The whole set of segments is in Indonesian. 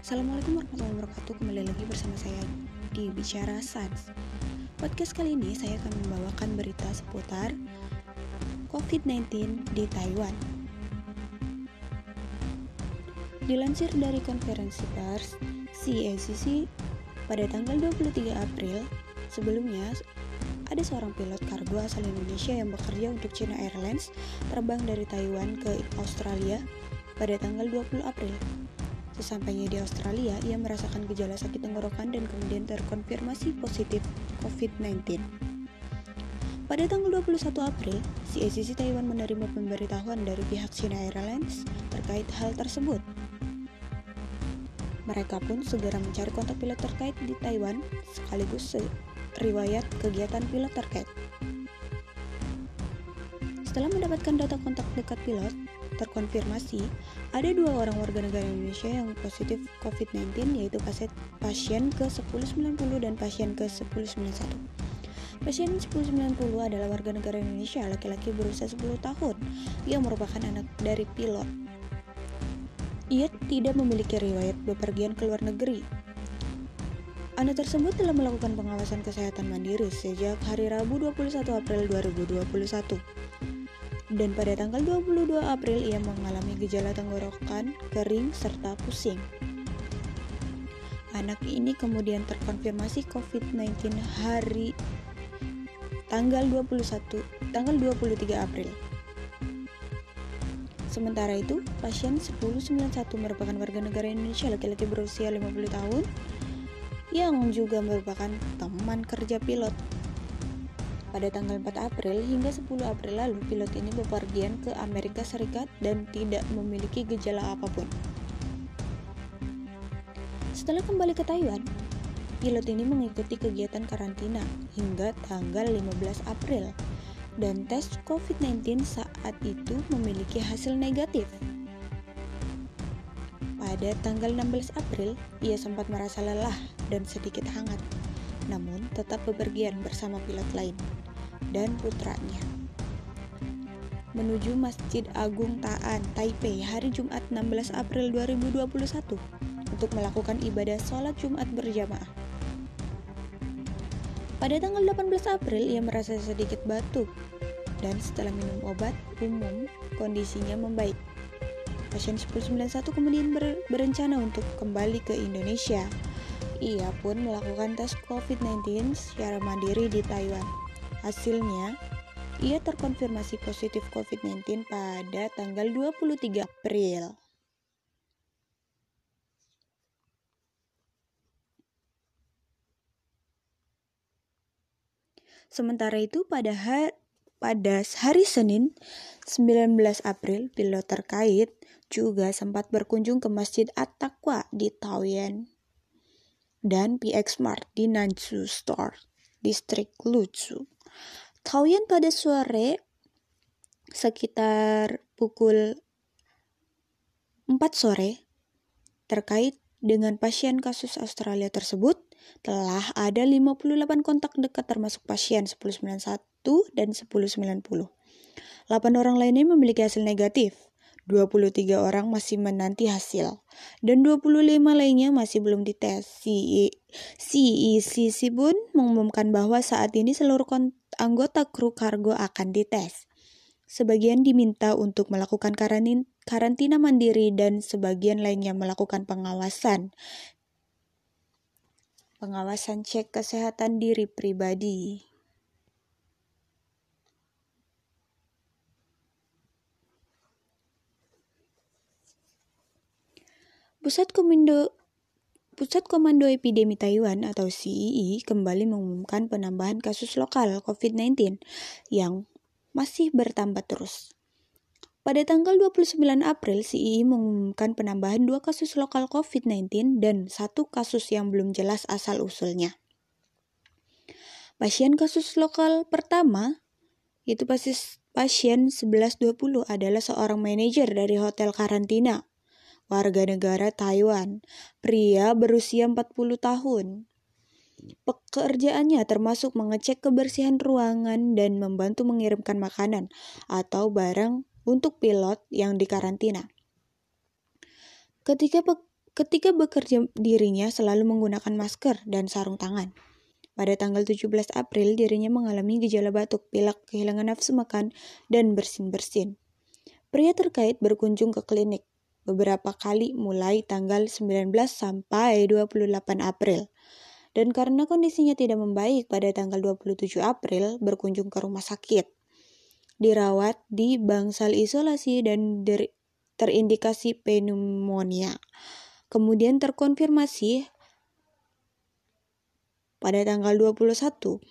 Assalamualaikum warahmatullahi wabarakatuh. Kembali lagi bersama saya di Bicara Sans Podcast kali ini saya akan membawakan berita seputar COVID-19 di Taiwan. Dilansir dari konferensi pers CACC pada tanggal 23 April Sebelumnya ada seorang pilot kargo asal Indonesia yang bekerja untuk China Airlines terbang dari Taiwan ke Australia pada tanggal 20 April. Sesampainya di Australia, ia merasakan gejala sakit tenggorokan dan kemudian terkonfirmasi positif COVID-19. Pada tanggal 21 April, CACC Taiwan menerima pemberitahuan dari pihak China Airlines terkait hal tersebut. Mereka pun segera mencari kontak pilot terkait di Taiwan sekaligus riwayat kegiatan pilot terkait. Setelah mendapatkan data kontak dekat pilot, terkonfirmasi ada dua orang warga negara Indonesia yang positif COVID-19 yaitu pasien ke-1090 dan pasien ke-1091. Pasien 1090 adalah warga negara Indonesia laki-laki berusia 10 tahun yang merupakan anak dari pilot. Ia tidak memiliki riwayat bepergian ke luar negeri. Anak tersebut telah melakukan pengawasan kesehatan mandiri sejak hari Rabu 21 April 2021 dan pada tanggal 22 April ia mengalami gejala tenggorokan, kering, serta pusing. Anak ini kemudian terkonfirmasi COVID-19 hari tanggal 21 tanggal 23 April. Sementara itu, pasien 1091 merupakan warga negara Indonesia laki-laki berusia 50 tahun yang juga merupakan teman kerja pilot pada tanggal 4 April hingga 10 April lalu, pilot ini bepergian ke Amerika Serikat dan tidak memiliki gejala apa pun. Setelah kembali ke Taiwan, pilot ini mengikuti kegiatan karantina hingga tanggal 15 April dan tes COVID-19 saat itu memiliki hasil negatif. Pada tanggal 16 April, ia sempat merasa lelah dan sedikit hangat, namun tetap bepergian bersama pilot lain dan putranya menuju Masjid Agung Taan, Taipei hari Jumat 16 April 2021 untuk melakukan ibadah sholat Jumat berjamaah. Pada tanggal 18 April ia merasa sedikit batuk dan setelah minum obat umum kondisinya membaik. Pasien 1091 kemudian ber berencana untuk kembali ke Indonesia. Ia pun melakukan tes COVID-19 secara mandiri di Taiwan. Hasilnya, ia terkonfirmasi positif COVID-19 pada tanggal 23 April. Sementara itu pada hari, pada hari Senin 19 April, pilot terkait juga sempat berkunjung ke Masjid At-Taqwa di Taoyuan dan PX Mart di Nansu Store, distrik Lutsu. Taoyuan pada sore sekitar pukul 4 sore terkait dengan pasien kasus Australia tersebut telah ada 58 kontak dekat termasuk pasien 1091 dan 1090. 8 orang lainnya memiliki hasil negatif. 23 orang masih menanti hasil dan 25 lainnya masih belum dites. CECC pun mengumumkan bahwa saat ini seluruh anggota kru kargo akan dites. Sebagian diminta untuk melakukan karantina mandiri dan sebagian lainnya melakukan pengawasan. Pengawasan cek kesehatan diri pribadi. Pusat Komando Pusat Komando Epidemi Taiwan atau CEE kembali mengumumkan penambahan kasus lokal COVID-19 yang masih bertambah terus. Pada tanggal 29 April, CEE mengumumkan penambahan dua kasus lokal COVID-19 dan satu kasus yang belum jelas asal-usulnya. Pasien kasus lokal pertama, yaitu pasien 1120 adalah seorang manajer dari hotel karantina warga negara Taiwan, pria berusia 40 tahun. Pekerjaannya termasuk mengecek kebersihan ruangan dan membantu mengirimkan makanan atau barang untuk pilot yang dikarantina. Ketika Ketika bekerja dirinya selalu menggunakan masker dan sarung tangan. Pada tanggal 17 April, dirinya mengalami gejala batuk, pilek, kehilangan nafsu makan, dan bersin-bersin. Pria terkait berkunjung ke klinik beberapa kali mulai tanggal 19 sampai 28 April. Dan karena kondisinya tidak membaik pada tanggal 27 April, berkunjung ke rumah sakit. Dirawat di bangsal isolasi dan terindikasi pneumonia. Kemudian terkonfirmasi pada tanggal 21.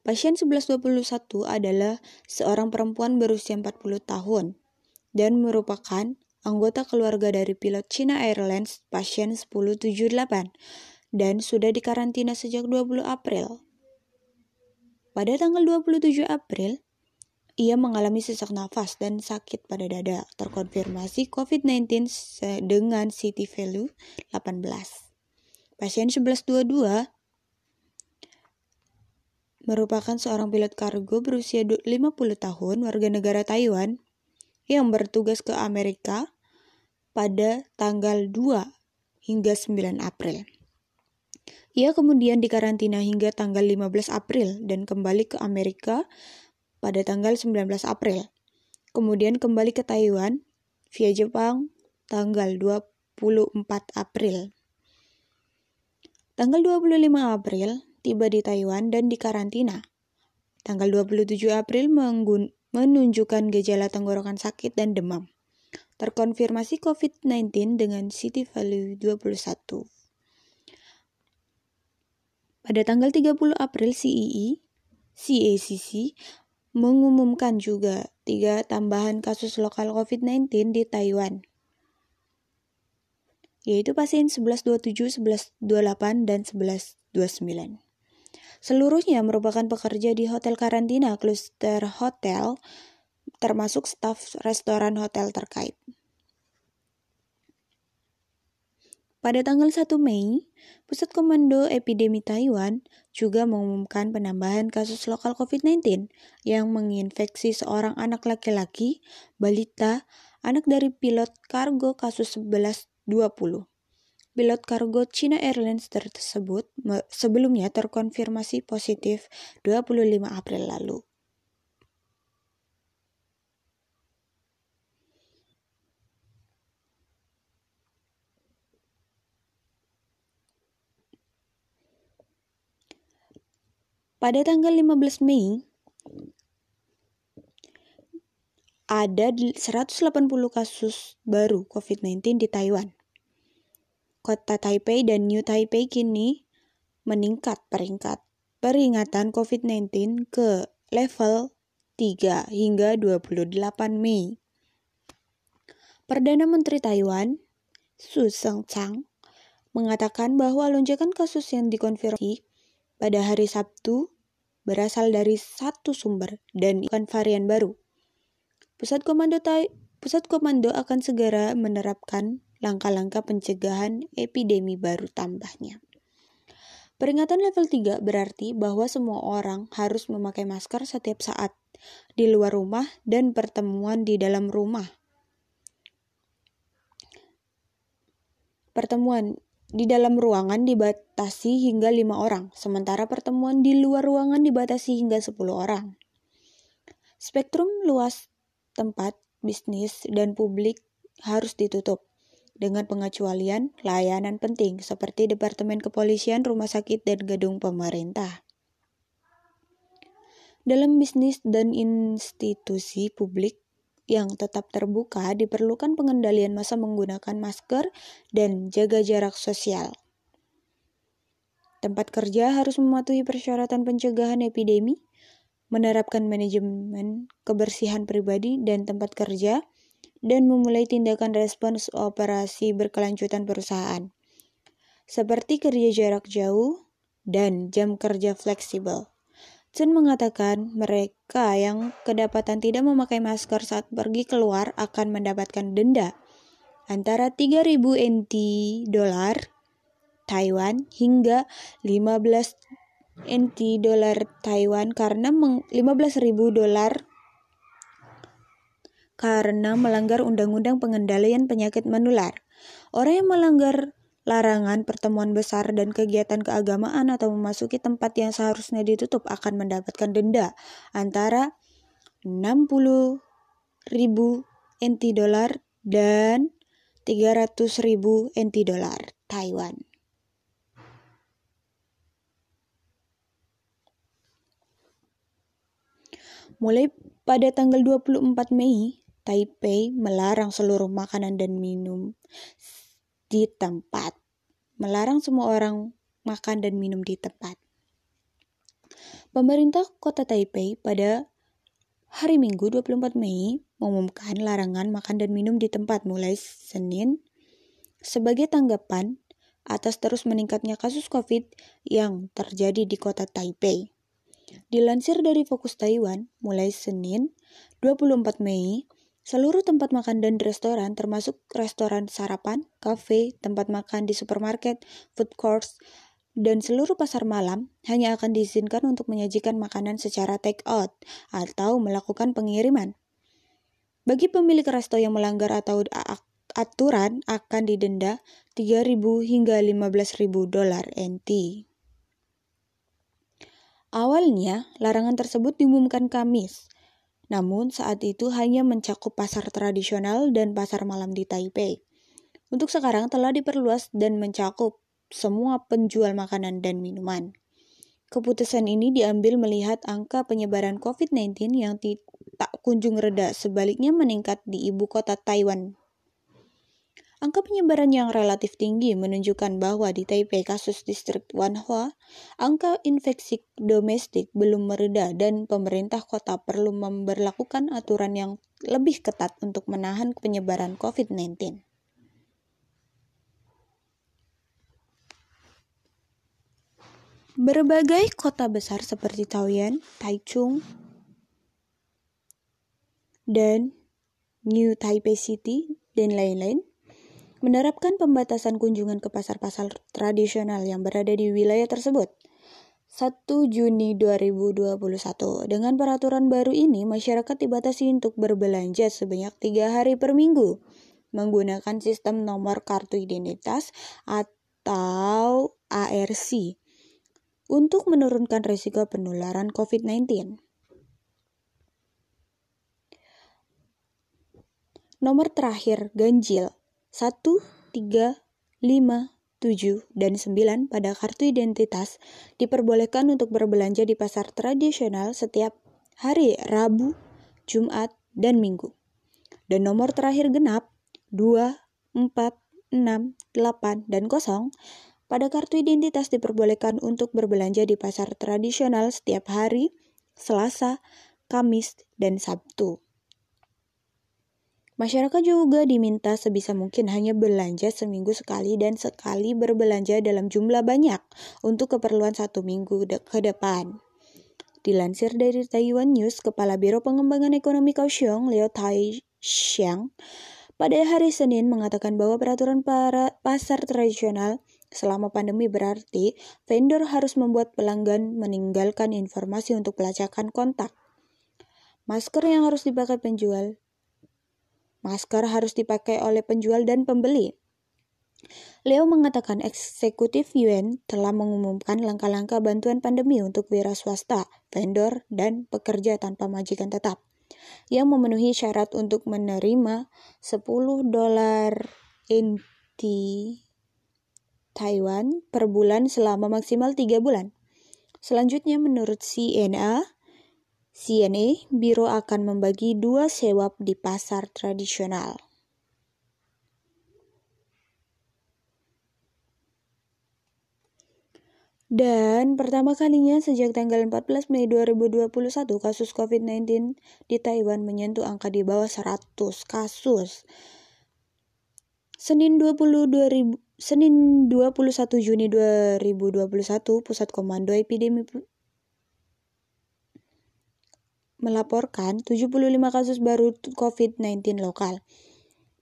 Pasien 1121 adalah seorang perempuan berusia 40 tahun dan merupakan anggota keluarga dari pilot China Airlines pasien 1078 dan sudah dikarantina sejak 20 April. Pada tanggal 27 April, ia mengalami sesak nafas dan sakit pada dada, terkonfirmasi COVID-19 dengan CT value 18. Pasien 1122 merupakan seorang pilot kargo berusia 50 tahun warga negara Taiwan yang bertugas ke Amerika pada tanggal 2 hingga 9 April. Ia kemudian dikarantina hingga tanggal 15 April dan kembali ke Amerika pada tanggal 19 April. Kemudian kembali ke Taiwan via Jepang tanggal 24 April. Tanggal 25 April, tiba di Taiwan dan dikarantina. Tanggal 27 April menunjukkan gejala tenggorokan sakit dan demam. Terkonfirmasi COVID-19 dengan CT value 21. Pada tanggal 30 April CEE, CACC mengumumkan juga tiga tambahan kasus lokal COVID-19 di Taiwan yaitu pasien 1127, 1128, dan 1129. Seluruhnya merupakan pekerja di hotel karantina kluster hotel, termasuk staf restoran hotel terkait. Pada tanggal 1 Mei, Pusat Komando Epidemi Taiwan juga mengumumkan penambahan kasus lokal COVID-19 yang menginfeksi seorang anak laki-laki, balita, anak dari pilot kargo kasus 11 20. Pilot kargo China Airlines tersebut sebelumnya terkonfirmasi positif 25 April lalu. Pada tanggal 15 Mei, ada 180 kasus baru COVID-19 di Taiwan kota Taipei dan New Taipei kini meningkat peringkat peringatan COVID-19 ke level 3 hingga 28 Mei. Perdana Menteri Taiwan, Su Seung-chang, mengatakan bahwa lonjakan kasus yang dikonfirmasi pada hari Sabtu berasal dari satu sumber dan bukan varian baru. Pusat Komando Tai Pusat Komando akan segera menerapkan langkah-langkah pencegahan epidemi baru tambahnya. Peringatan level 3 berarti bahwa semua orang harus memakai masker setiap saat di luar rumah dan pertemuan di dalam rumah. Pertemuan di dalam ruangan dibatasi hingga lima orang, sementara pertemuan di luar ruangan dibatasi hingga 10 orang. Spektrum luas tempat bisnis dan publik harus ditutup dengan pengecualian layanan penting seperti Departemen Kepolisian, Rumah Sakit, dan Gedung Pemerintah. Dalam bisnis dan institusi publik yang tetap terbuka diperlukan pengendalian masa menggunakan masker dan jaga jarak sosial. Tempat kerja harus mematuhi persyaratan pencegahan epidemi, menerapkan manajemen kebersihan pribadi dan tempat kerja, dan memulai tindakan respons operasi berkelanjutan perusahaan, seperti kerja jarak jauh dan jam kerja fleksibel. Chen mengatakan mereka yang kedapatan tidak memakai masker saat pergi keluar akan mendapatkan denda antara 3000 NT dolar Taiwan hingga 15 NT dolar Taiwan karena 15.000 dolar karena melanggar Undang-Undang Pengendalian Penyakit Menular. Orang yang melanggar larangan pertemuan besar dan kegiatan keagamaan atau memasuki tempat yang seharusnya ditutup akan mendapatkan denda antara 60 ribu NT dolar dan 300 ribu NT dolar Taiwan. Mulai pada tanggal 24 Mei, Taipei melarang seluruh makanan dan minum di tempat. Melarang semua orang makan dan minum di tempat. Pemerintah kota Taipei pada hari Minggu 24 Mei mengumumkan larangan makan dan minum di tempat mulai Senin sebagai tanggapan atas terus meningkatnya kasus COVID yang terjadi di kota Taipei. Dilansir dari Fokus Taiwan, mulai Senin 24 Mei, seluruh tempat makan dan restoran termasuk restoran sarapan, kafe, tempat makan di supermarket, food courts, dan seluruh pasar malam hanya akan diizinkan untuk menyajikan makanan secara take out atau melakukan pengiriman. Bagi pemilik resto yang melanggar atau aturan akan didenda 3.000 hingga 15.000 dolar NT. Awalnya, larangan tersebut diumumkan Kamis, namun saat itu hanya mencakup pasar tradisional dan pasar malam di Taipei. Untuk sekarang telah diperluas dan mencakup semua penjual makanan dan minuman. Keputusan ini diambil melihat angka penyebaran COVID-19 yang tak kunjung reda, sebaliknya meningkat di ibu kota Taiwan Angka penyebaran yang relatif tinggi menunjukkan bahwa di Taipei kasus distrik Wanhua, angka infeksi domestik belum mereda dan pemerintah kota perlu memperlakukan aturan yang lebih ketat untuk menahan penyebaran COVID-19. Berbagai kota besar seperti Taoyuan, Taichung, dan New Taipei City, dan lain-lain menerapkan pembatasan kunjungan ke pasar-pasar tradisional yang berada di wilayah tersebut. 1 Juni 2021. Dengan peraturan baru ini, masyarakat dibatasi untuk berbelanja sebanyak tiga hari per minggu menggunakan sistem nomor kartu identitas atau ARC untuk menurunkan risiko penularan COVID-19. Nomor terakhir ganjil 1, 3, 5, 7, dan 9 pada kartu identitas diperbolehkan untuk berbelanja di pasar tradisional setiap hari Rabu, Jumat, dan Minggu. Dan nomor terakhir genap 2, 4, 6, 8, dan 0 pada kartu identitas diperbolehkan untuk berbelanja di pasar tradisional setiap hari Selasa, Kamis, dan Sabtu. Masyarakat juga diminta sebisa mungkin hanya belanja seminggu sekali dan sekali berbelanja dalam jumlah banyak untuk keperluan satu minggu de ke depan. Dilansir dari Taiwan News, Kepala Biro Pengembangan Ekonomi Kaohsiung, Leo Tai Xiang, pada hari Senin mengatakan bahwa peraturan para pasar tradisional selama pandemi berarti vendor harus membuat pelanggan meninggalkan informasi untuk pelacakan kontak. Masker yang harus dipakai penjual Masker harus dipakai oleh penjual dan pembeli. Leo mengatakan eksekutif UN telah mengumumkan langkah-langkah bantuan pandemi untuk wira swasta, vendor, dan pekerja tanpa majikan tetap yang memenuhi syarat untuk menerima 10 dolar inti Taiwan per bulan selama maksimal 3 bulan. Selanjutnya menurut CNA, CNA, Biro akan membagi dua sewa di pasar tradisional. Dan pertama kalinya sejak tanggal 14 Mei 2021 kasus COVID-19 di Taiwan menyentuh angka di bawah 100 kasus. Senin 22 ribu, Senin 21 Juni 2021 Pusat Komando Epidemi melaporkan 75 kasus baru COVID-19 lokal.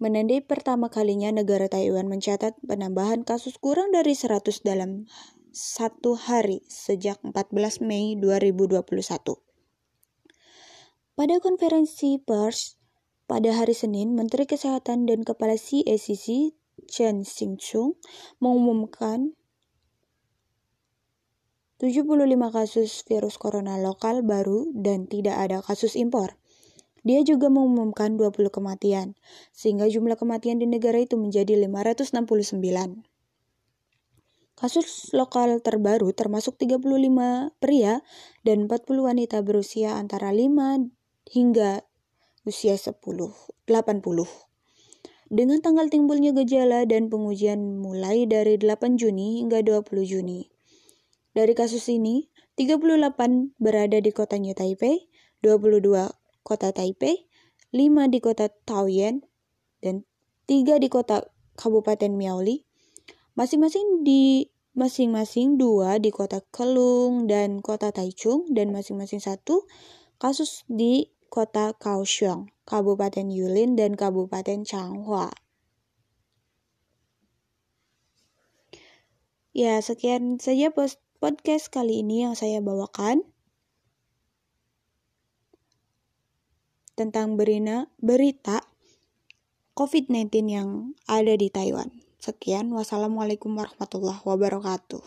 Menandai pertama kalinya negara Taiwan mencatat penambahan kasus kurang dari 100 dalam satu hari sejak 14 Mei 2021. Pada konferensi pers pada hari Senin, Menteri Kesehatan dan Kepala CACC Chen Xingchung mengumumkan 75 kasus virus corona lokal baru dan tidak ada kasus impor. Dia juga mengumumkan 20 kematian, sehingga jumlah kematian di negara itu menjadi 569. Kasus lokal terbaru termasuk 35 pria dan 40 wanita berusia antara 5 hingga usia 10, 80. Dengan tanggal timbulnya gejala dan pengujian mulai dari 8 Juni hingga 20 Juni. Dari kasus ini, 38 berada di kota New Taipei, 22 kota Taipei, 5 di kota Taoyuan, dan 3 di kota Kabupaten Miaoli. Masing-masing di masing-masing dua di kota Kelung dan kota Taichung dan masing-masing satu kasus di kota Kaohsiung, Kabupaten Yulin, dan Kabupaten Changhua. Ya, sekian saja podcast kali ini yang saya bawakan tentang berina, berita COVID-19 yang ada di Taiwan. Sekian, wassalamualaikum warahmatullahi wabarakatuh.